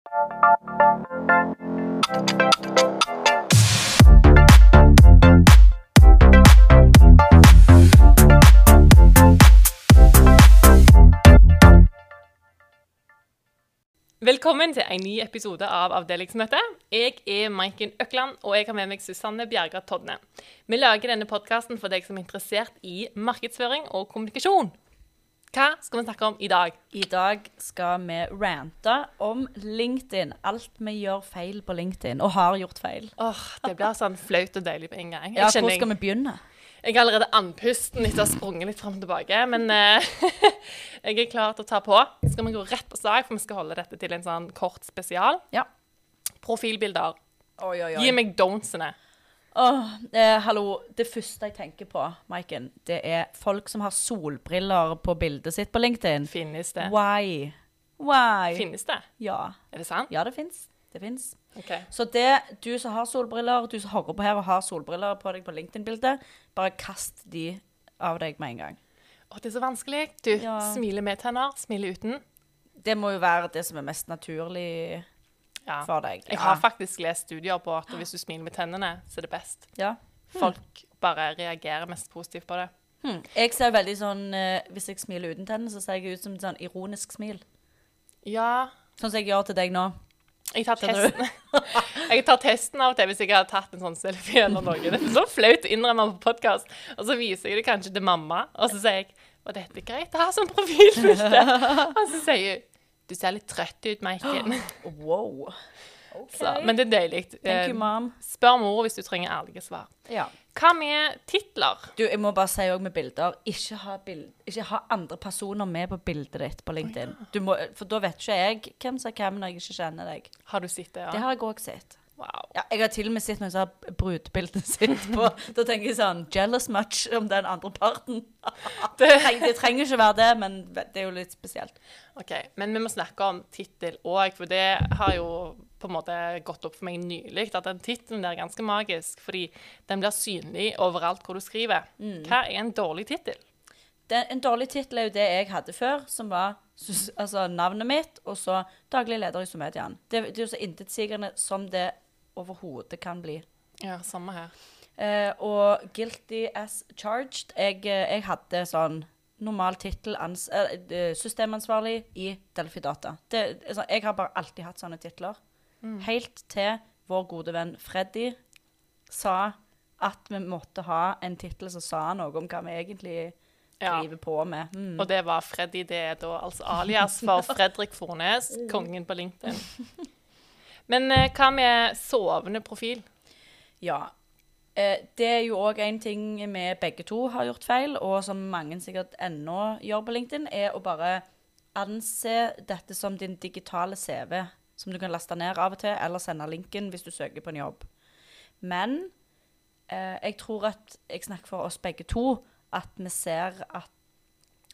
Velkommen til en ny episode av Avdelingsmøtet. Jeg er Maiken Økland, og jeg har med meg Susanne Bjerga Todne. Vi lager denne podkasten for deg som er interessert i markedsføring og kommunikasjon. Hva skal vi snakke om i dag? I dag skal vi rante om LinkedIn. Alt vi gjør feil på LinkedIn, og har gjort feil. Åh, Det blir sånn flaut og deilig på en gang. Ja, Hvor skal vi begynne? Jeg er allerede andpusten etter å ha sprunget litt fram og tilbake, men uh, jeg er klar til å ta på. Skal vi gå rett på sak, for vi skal holde dette til en sånn kort spesial. Ja. Profilbilder. Oi, oi, Gi meg don'tsene. Åh, eh, hallo. Det første jeg tenker på, Maiken, det er folk som har solbriller på bildet sitt på LinkedIn. Finnes det? Why? Why? Finnes det? Ja. Er det sant? Ja, det fins. Det fins. OK. Så det, du som har solbriller, du som hører på her og har solbriller på deg på LinkedIn-bildet, bare kast de av deg med en gang. Å, det er så vanskelig. Du Ja. smiler med tenner, smiler uten. Det må jo være det som er mest naturlig Ja. for deg. Jeg har faktisk lest studier på at hvis du smiler med tennene, så er det best. ja. Folk bare reagerer mest positivt på det. Hmm. Jeg ser veldig sånn eh, Hvis jeg smiler uten tenner, så ser jeg ut som et sånn ironisk smil. Ja, Sånn som jeg gjør til deg nå. jeg tar testen. jeg tar testen av og til hvis jeg har tatt en sånn selfie eller noe. Det er så flaut å innrømme på podkast. Og så viser jeg det kanskje til mamma, og så sier jeg Var dette greit å ha som profilbilde? og så sier hun Du ser litt trøtt ut, Maiken. Wow. Okay. Så, men det er deilig. Thank you, Eh, mom. Spør mor hvis du trenger ærlige svar. Ja. Hva med titler? Du, jeg må bare si òg med bilder ikke ha, bild, ikke ha andre personer med på bildet ditt på LinkedIn. Du må, for da vet ikke jeg hvem som er hvem når jeg ikke kjenner deg. Har du sett det? ja? Det har jeg òg sett. Wow. Ja, jeg har til og med sett noen som har brudebildet sitt på Da tenker jeg sånn Jealous much om den andre parten. Det, det trenger ikke være det, men det er jo litt spesielt. OK, men vi må snakke om tittel òg, for det har jo på en måte gått opp for meg nylig at den tittelen er ganske magisk, fordi den blir synlig overalt hvor du skriver. Hva er en dårlig tittel? En dårlig tittel er jo det jeg hadde før, som var altså, navnet mitt, og så daglig leder i Somedian. Det, det er jo så intetsigende som det overhodet kan bli. Ja, samme her. Eh, og guilty as charged. Jeg, eh, jeg hadde sånn normal tittel eh, systemansvarlig i Delphi Data. Det, altså, jeg har bare alltid hatt sånne titler. Helt til vår gode venn Freddy sa at vi måtte ha en tittel som sa noe om hva vi egentlig Ja. driver på med. Mm. Og det var Freddy. Det er da altså alias for Fredrik Fornes, kongen på LinkedIn. Men eh, hva med sovende profil? Ja. Eh, det er jo òg en ting vi begge to har gjort feil, og som mange sikkert ennå gjør på LinkedIn, er å bare anse dette som din digitale CV, som du kan laste ned av og til, eller sende linken hvis du søker på en jobb. Men eh, jeg tror at jeg snakker for oss begge to, at vi ser at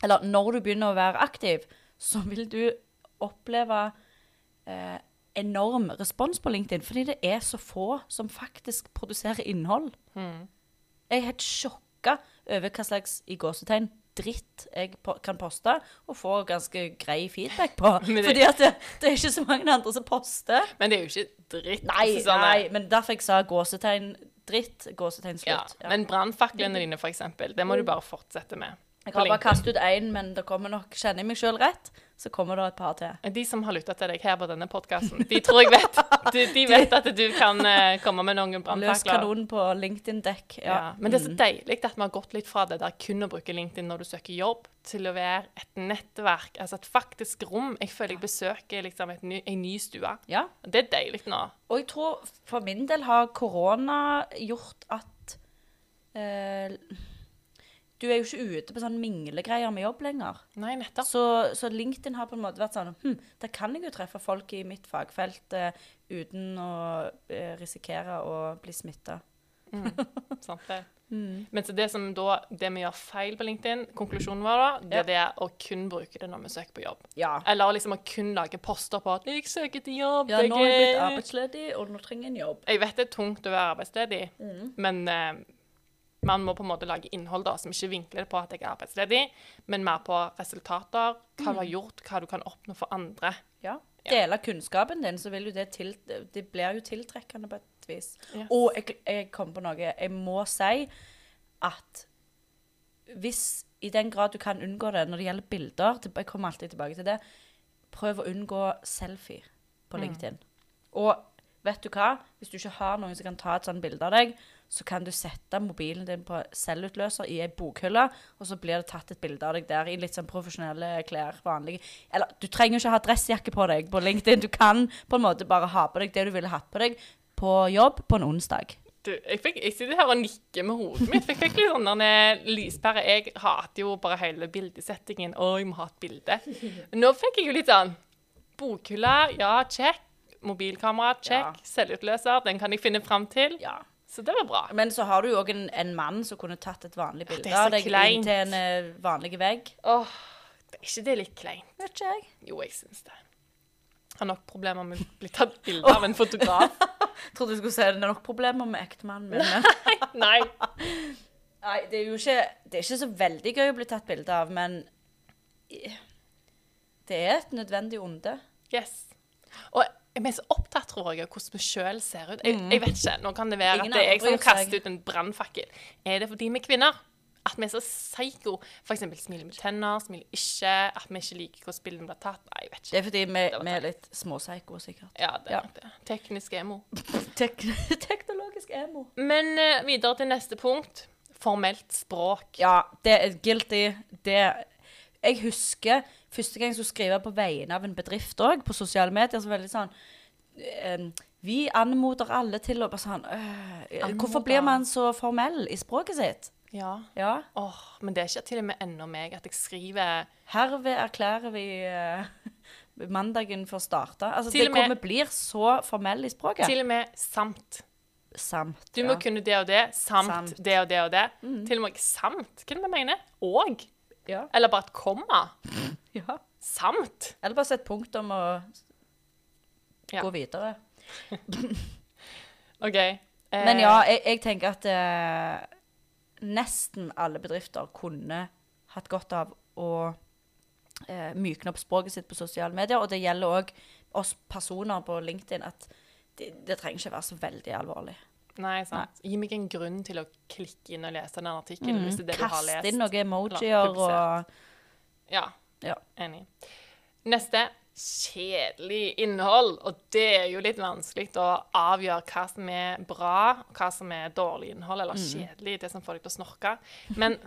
Eller når du begynner å være aktiv, så vil du oppleve eh, enorm respons på LinkedIn, fordi det er så få som faktisk produserer innhold. Jeg er helt sjokka over hva slags i gåsetegn dritt jeg po kan poste, og få ganske grei feedback på. Det- Fordi at det, det er ikke så mange andre som poster. Men det er jo ikke dritt. Nei, Susanne. nei, men derfor jeg sa gåsetegn dritt, gåsetegn slutt. Ja. Men brannfaklene dine, for eksempel, det må du bare fortsette med. Jeg har bare kastet ut én, men det kommer nok, kjenner jeg meg sjøl rett, så kommer det et par til. De som har lytta til deg her på denne podkasten, de tror jeg vet de, de vet at du kan eh, komme med noen Løs kanonen på LinkedIn-dekk. Ja. Ja. Men det er så Mm. deilig at vi har gått litt fra det der kun å bruke LinkedIn når du søker jobb, til å være et nettverk, altså et faktisk rom. Jeg føler jeg besøker liksom ny, en ny stue. ja. Det er deilig nå. Og jeg tror for min del har korona gjort at eh, Du er jo ikke ute på sånn minglegreier med jobb lenger. Nei, nettopp. Så, så LinkedIn har på en måte vært sånn hm, Da kan jeg jo treffe folk i mitt fagfelt uh, uten å uh, risikere å bli smitta. Sant det. Men så det som da, det vi gjør feil på LinkedIn, konklusjonen vår da, det er å kun bruke det når vi søker på jobb. Ja. Eller liksom å kun lage poster på at 'jeg søker til jobb'. ja, nå er jeg blitt er- arbeidsledig, og nå trenger jeg en jobb. Jeg vet det er tungt å være arbeidsledig, Mm. men eh, man må på en måte lage innhold da, som ikke vinkler det på at jeg er arbeidsledig, men mer på resultater, hva Mm. du har gjort, hva du kan oppnå for andre. Ja. dele kunnskapen din, så vil jo det til Det blir jo tiltrekkende på et vis. Yes. Og jeg, jeg kom på noe. Jeg må si at hvis i den grad du kan unngå det når det gjelder bilder Jeg kommer alltid tilbake til det. Prøv å unngå selfie på LinkedIn. Og vet du hva? Hvis du ikke har noen som kan ta et sånt bilde av deg, så kan du sette mobilen din på selvutløser i ei bokhylle, og så blir det tatt et bilde av deg der i litt sånn profesjonelle klær. vanlige. Eller du trenger jo ikke ha dressjakke på deg på LinkedIn. Du kan på en måte bare ha på deg det du ville hatt på deg på jobb på en onsdag. Du, jeg, fikk, jeg sitter her og nikker med hodet mitt. Jeg fikk litt sånn lyspære. Jeg hater jo bare hele bildesettingen. Å, jeg må ha et bilde. Nå fikk jeg jo litt sånn Bokhylle, ja, check. Mobilkamera, check. Ja. Selvutløser, den kan jeg finne fram til. Ja. Så det var bra. Men så har du jo òg en, en mann som kunne tatt et vanlig bilde av deg inn til en eh, vanlig vegg. Åh, det er ikke det litt kleint? Vet ikke jeg. Jo, jeg syns det. Jeg har nok problemer med å bli tatt bilde av en fotograf. Trodde du skulle si det er nok problemer med ektemannen min. Nei. Nei. Nei, det er jo ikke, det er ikke så veldig gøy å bli tatt bilde av, men det er et nødvendig onde. Yes. Og vi er så opptatt, tror jeg, av hvordan vi sjøl ser ut. Jeg, jeg vet ikke. Nå kan det være Ingen at det er jeg som kaster ut en brannfakkel. Er det fordi vi er kvinner? At vi er så psycho? F.eks. smiler med tenner, smiler ikke. At vi ikke liker hvordan bildene blir tatt. Nei, jeg vet ikke. Det er fordi vi, vi er litt småpsycho, sikkert. Ja, det er det. Teknisk emo. Tek teknologisk emo. Men uh, videre til neste punkt. Formelt språk. Ja, det er guilty. Det Jeg husker første gang jeg skulle skrive på vegne av en bedrift òg, på sosiale medier, så veldig sånn eh, Vi anmoder alle til å bare sånn øh, Hvorfor blir man så formell i språket sitt? Ja. Ja. Oh, men det er ikke til og med ennå meg at jeg skriver Herved erklærer vi uh, mandagen for å starte. Altså, Til det med- kommer blir så formell i språket. til og med samt. Samt. Du må ja. kunne det og det, samt, Samt. det og det og det. Til og med samt. Hva er det vi mener? Og. Ja. Eller bare et komma. Ja. Samt. Eller bare sett punktum og Ja. gå videre. OK. Eh, Men ja, jeg, jeg tenker at eh, nesten alle bedrifter kunne hatt godt av å eh, mykne opp språket sitt på sosiale medier. Og det gjelder òg oss personer på LinkedIn, at det, det trenger ikke være så veldig alvorlig. Nei, sant. Gi meg en grunn til å klikke inn og lese den artikkelen, hvis det er det du har Kast inn noen emojier og. Ja, Ja. enig. Neste. Kjedelig innhold. Og det er jo litt vanskelig å avgjøre hva som er bra, og hva som er dårlig innhold, eller kjedelig, det som får deg til å snorke. Men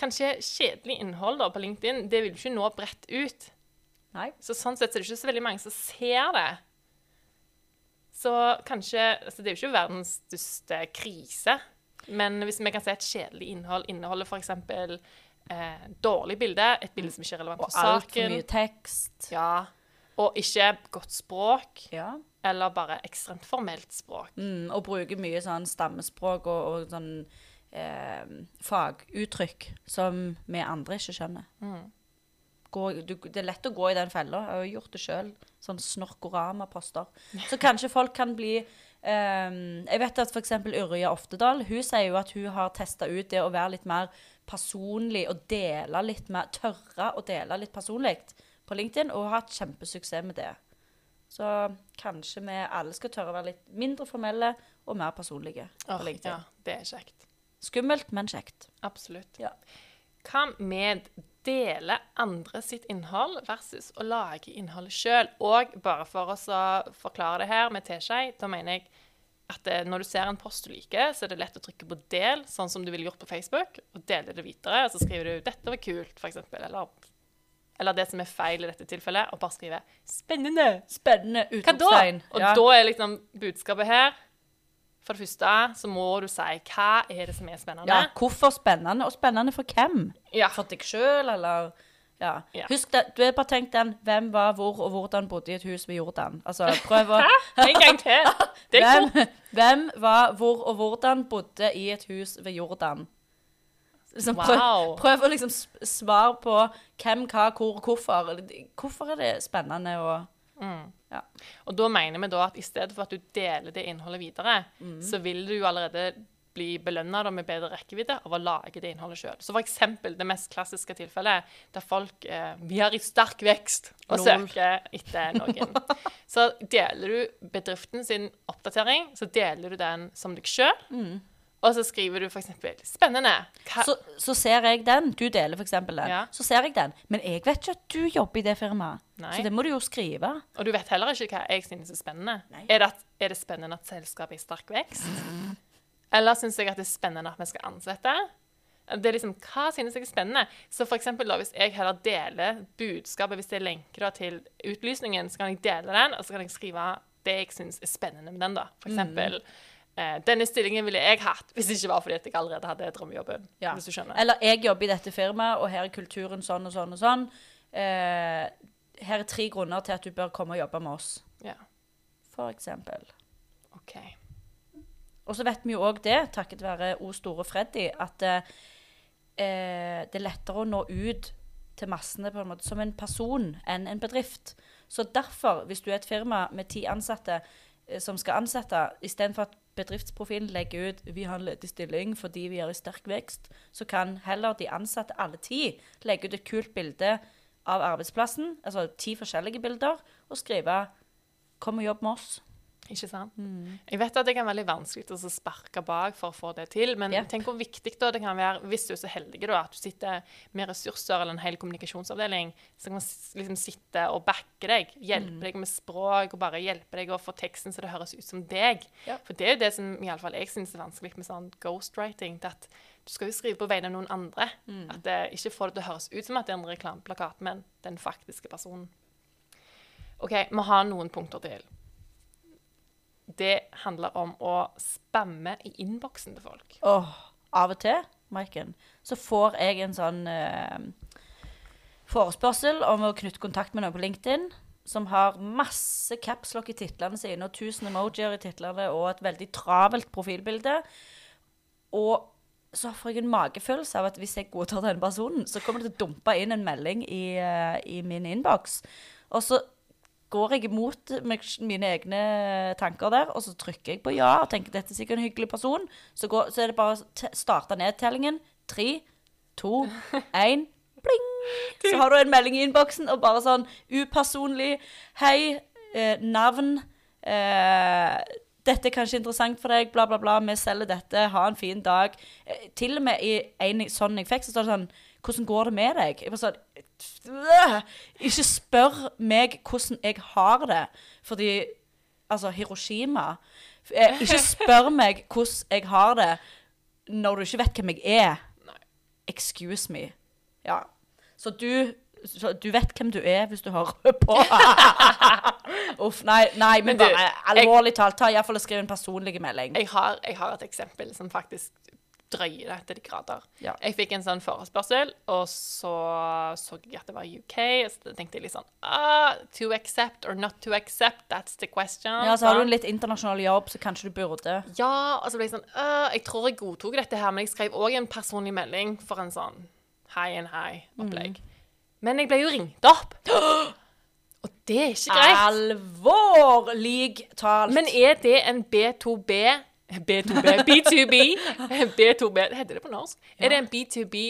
kanskje kjedelig innhold da på LinkedIn, det vil jo ikke nå bredt ut. Nei. Så sånn sett så er det ikke så veldig mange som ser det. Så kanskje altså Det er jo ikke verdens største krise. Men hvis vi kan si et kjedelig innhold inneholder f.eks. Eh, dårlig bilde, et bilde som ikke er relevant for saken. Og for altfor mye tekst. ja, og ikke godt språk, Ja. eller bare ekstremt formelt språk. Mm, og bruker mye sånn stammespråk og, og sånn eh, faguttrykk som vi andre ikke skjønner. Gå, du, det er lett å gå i den fella. Jeg har jo gjort det sjøl. Sånn snorkorama-poster. Så kanskje folk kan bli Um, Jeg vet at f.eks. Yrja Oftedal hun sier jo at hun har testa ut det å være litt mer personlig og dele litt mer Tørre å dele litt personlig på LinkedIn, og har hatt kjempesuksess med det. Så kanskje vi alle skal tørre å være litt mindre formelle og mer personlige på LinkedIn. ja, det er kjekt. Skummelt, men kjekt. Absolutt. Ja. Hva med dele andre sitt innhold versus å lage innholdet sjøl? Og bare for oss å forklare det her med teskje, da mener jeg at det, når du ser en post du liker, så er det lett å trykke på del, sånn som du ville gjort på Facebook, og dele det videre. Og så skriver du 'dette var kult', f.eks. Eller, eller det som er feil i dette tilfellet, og bare skriver 'spennende'. Spennende utropstegn. Og Ja. da er liksom budskapet her For det første så må du si hva er det som er spennende. ja, hvorfor spennende? Og spennende for hvem? Ja. For deg sjøl, eller ja. Ja. Husk det, du har bare tenkt den hvem var hvor og hvordan bodde i et hus ved Jordan. Altså, prøv å En gang til. Det er hvem, fort. hvem var hvor og hvordan bodde i et hus ved Jordan? Liksom, prøv, Wow. prøv å liksom svare på hvem, hva, hvor hvorfor. Hvorfor er det spennende å ja. Og da mener vi da at i stedet for at du deler det innholdet videre, så vil du jo allerede bli belønna med bedre rekkevidde av å lage det innholdet sjøl. Så eksempel det mest klassiske tilfellet der folk eh, Vi er i sterk vekst og Lol. søker etter noen. så deler du bedriften sin oppdatering, så deler du den som deg sjøl. Og så skriver du f.eks.: Spennende. Så, så ser jeg den. Du deler f.eks. den. Ja. Så ser jeg den. Men jeg vet ikke at du jobber i det firmaet. Nei. Så det må du jo skrive. Og du vet heller ikke hva jeg synes er spennende. Er det, at, er det spennende at selskapet er i sterk vekst? Eller syns jeg at det er spennende at vi skal ansette? Det er liksom, Hva synes jeg er spennende? Så for eksempel da, Hvis jeg heller deler budskapet, hvis det er lenker da til utlysningen, så kan jeg dele den, og så kan jeg skrive det jeg syns er spennende med den. da. For eksempel eh, Denne stillingen ville jeg hatt hvis det ikke var fordi jeg allerede hadde drømmejobben. Ja. Hvis du skjønner. Eller jeg jobber i dette firmaet, og her er kulturen sånn og sånn og sånn. Eh, her er tre grunner til at du bør komme og jobbe med oss. Ja, For eksempel. OK. Og så vet vi jo òg det, takket være O store Freddy, at eh, eh, det er lettere å nå ut til massene på en måte som en person enn en bedrift. Så derfor, hvis du er et firma med ti ansatte eh, som skal ansette, istedenfor at bedriftsprofilen legger ut 'vi har en ledig stilling fordi vi er i sterk vekst', så kan heller de ansatte, alle ti, legge ut et kult bilde av arbeidsplassen, altså ti forskjellige bilder, og skrive 'kom og jobb med oss'. Ikke sant? Jeg vet at det kan være veldig vanskelig å sparke bak for å få det til, men yep. tenk hvor viktig det kan være, hvis du er så heldig da, at du sitter med ressurser eller en hel kommunikasjonsavdeling, som kan man liksom sitte og backe deg, hjelpe deg med språk og bare hjelpe deg å få teksten så det høres ut som deg. Yep. For det er jo det som i alle fall jeg syns er vanskelig med sånn ghostwriting. at du skal jo skrive på vegne av noen andre. At det ikke får det til å høres ut som at det er en reklameplakat, men den faktiske personen. OK, vi har noen punkter til det handler om å spamme i innboksen til folk. Åh, av og til, Maiken, så får jeg en sånn eh, forespørsel om å knytte kontakt med noen på LinkedIn som har masse capslock i titlene sine og tusen emojier i titlene og et veldig travelt profilbilde. Og så får jeg en magefølelse av at hvis jeg godtar denne personen, så kommer det til å dumpe inn en melding i, eh, i min innboks. Og så går jeg imot mine egne tanker der, og så trykker jeg på ja og tenker dette er sikkert en hyggelig person. Så, går, så er det bare å starte nedtellingen. Tre, to, én. Pling! Så har du en melding i innboksen og bare sånn upersonlig Hei, eh, navn. Eh, dette er kanskje interessant for deg, bla, bla, bla. Vi selger dette. Ha en fin dag. Eh, til og med i en sånn jeg fikk, så står det sånn Hvordan går det med deg? Jeg var sånn «Øh, Ikke spør meg hvordan jeg har det. Fordi Altså, Hiroshima. Eh, ikke spør meg hvordan jeg har det når du ikke vet hvem jeg er. Excuse me. Ja. Så du så du vet hvem du er hvis du hører på. Uff, nei, nei, men, Men du, bare alvorlig talt, ta iallfall og skriv en personlig melding. Jeg har, jeg har et eksempel som faktisk drøyer det til de grader. Ja. Jeg fikk en sånn forespørsel, og så så jeg at det var UK, og så tenkte jeg litt sånn ah, To accept or not to accept, that's the question. Ja, så har du en litt internasjonal jobb, så kanskje du burde. Ja, og så ble jeg sånn ah, Jeg tror jeg godtok dette her, men jeg skrev òg en personlig melding for en sånn hei and hei-opplegg. Men jeg ble jo ringt opp. Og det er ikke greit. Alvorlig talt. Men er det en B2B B2B B2B B2B Heter det på norsk? Er det en B2B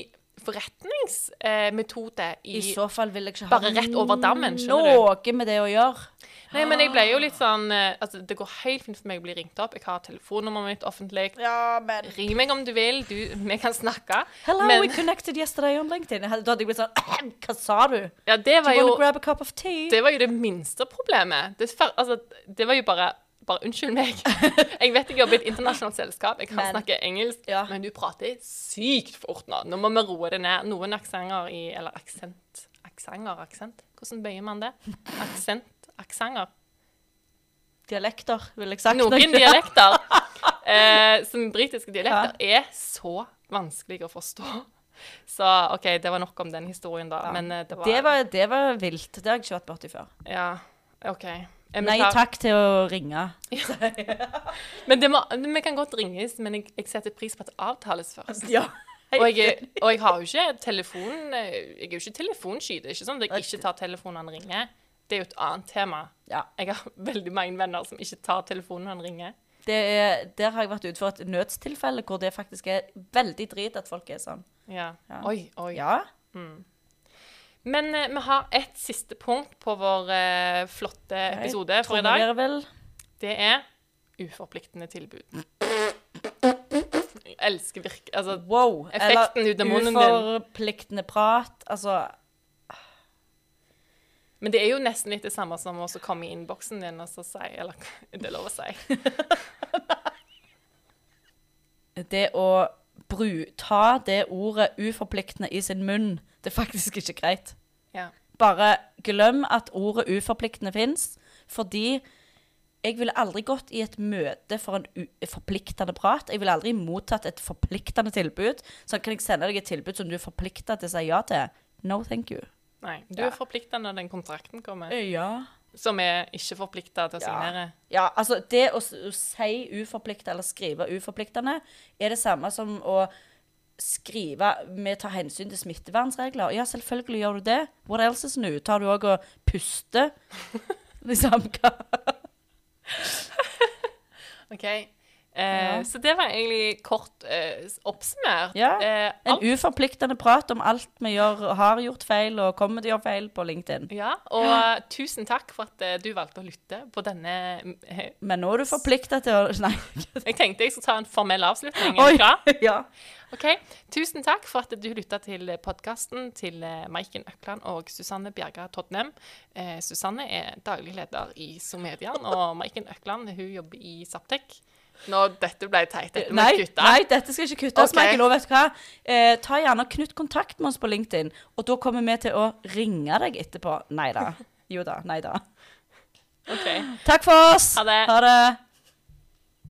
forretningsmetode i, I så fall vil jeg ikke Bare ha rett over dammen, skjønner du? noe med det å gjøre. Nei, men jeg ble jo litt sånn eh, Altså, det går helt fint for meg å bli ringt opp. Jeg har telefonnummeret mitt offentlig. Ja, men Ring meg om du vil. Du, vi kan snakke. Hello, men we connected yesterday on LinkedIn. Da hadde jeg blitt sånn Hva sa du? ja, det Do you jo grab a cup of tea? Det var jo det minste problemet. Det, altså, det var jo bare bare unnskyld meg. Jeg vet jeg jobber i et internasjonalt selskap. Jeg kan Men- snakke engelsk, Ja. men du prater sykt fort nå. Nå må vi roe det ned. Noen aksenter i Eller aksent Aksanger? Aksent? Hvordan bøyer man det? Aksent? Aksanger? Dialekter, vil jeg sagt. Noen dialekter, eh, som britiske dialekter, er så vanskelig å forstå. Så OK, det var nok om den historien, da. Men eh, det var, Det var, det var vilt. Det har jeg ikke vært borti før. Ja, OK. Nei takk til å ringe. Men det må, vi kan godt ringes, men jeg, jeg setter pris på at det avtales først. Ja. Og jeg, og jeg har jo ikke telefon eh, Jeg er jo ikke telefonsky. Det er ikke sånn at jeg ikke tar telefonen når han ringer. Det er jo et annet tema. Ja. Jeg har veldig mange venner som ikke tar telefonen når han ringer. Det er, der har jeg vært ute for et nødstilfelle hvor det faktisk er veldig drit at folk er sånn. Ja. Ja. Oi, oi. Ja. Men eh, vi har et siste punkt på vår eh, flotte episode for i dag. Trommevirvel. Det er uforpliktende tilbud. Jeg elsker virke... Altså, Wow. Effekten ut av munnen din. uforpliktende prat. Altså men det er jo nesten litt det samme som å komme i innboksen din og så si Eller det er lov å si. Det å bru, ta det ordet uforpliktende i sin munn, det er faktisk ikke greit. Ja. Bare glem at ordet uforpliktende fins, fordi jeg ville aldri gått i et møte for en forpliktende prat. Jeg ville aldri mottatt et forpliktende tilbud. Så kan jeg sende deg et tilbud som du er forplikta til å si ja til. No, thank you. Nei. Du Ja. er forplikta når den kontrakten kommer, Ja. som er ikke forplikta til å Ja. signere. Ja, altså det å, å si uforplikta eller skrive uforpliktende er det samme som å skrive med ta hensyn til smittevernregler. Ja, selvfølgelig gjør du det. What else is new? Tar du òg og puster? liksom hva OK. Eh, Så det var egentlig kort eh, oppsummert. Ja, Eh, En uforpliktende prat om alt vi gjør, har gjort feil og kommer til å gjøre feil på LinkedIn. ja, og tusen takk for at eh, du valgte å lytte på denne eh, Men nå er du forplikta til å Nei. Jeg tenkte jeg skulle ta en formell avslutning. Oi, ja. Ok, Tusen takk for at du lytta til podkasten til eh, Maiken Økland og Susanne Bjerga Todnem. Eh, Susanne er daglig leder i Somedian, og Maiken Økland hun jobber i Saptek. Nå, dette ble teit. Dette må jeg kutte. nei, dette skal ikke kuttes, okay. Michael. Og vet du hva? Eh, ta gjerne og knytt kontakt med oss på LinkedIn, og da kommer vi til å ringe deg etterpå. Nei da. Jo da. Nei da. Ok. Takk for oss. Ha det. Ha det.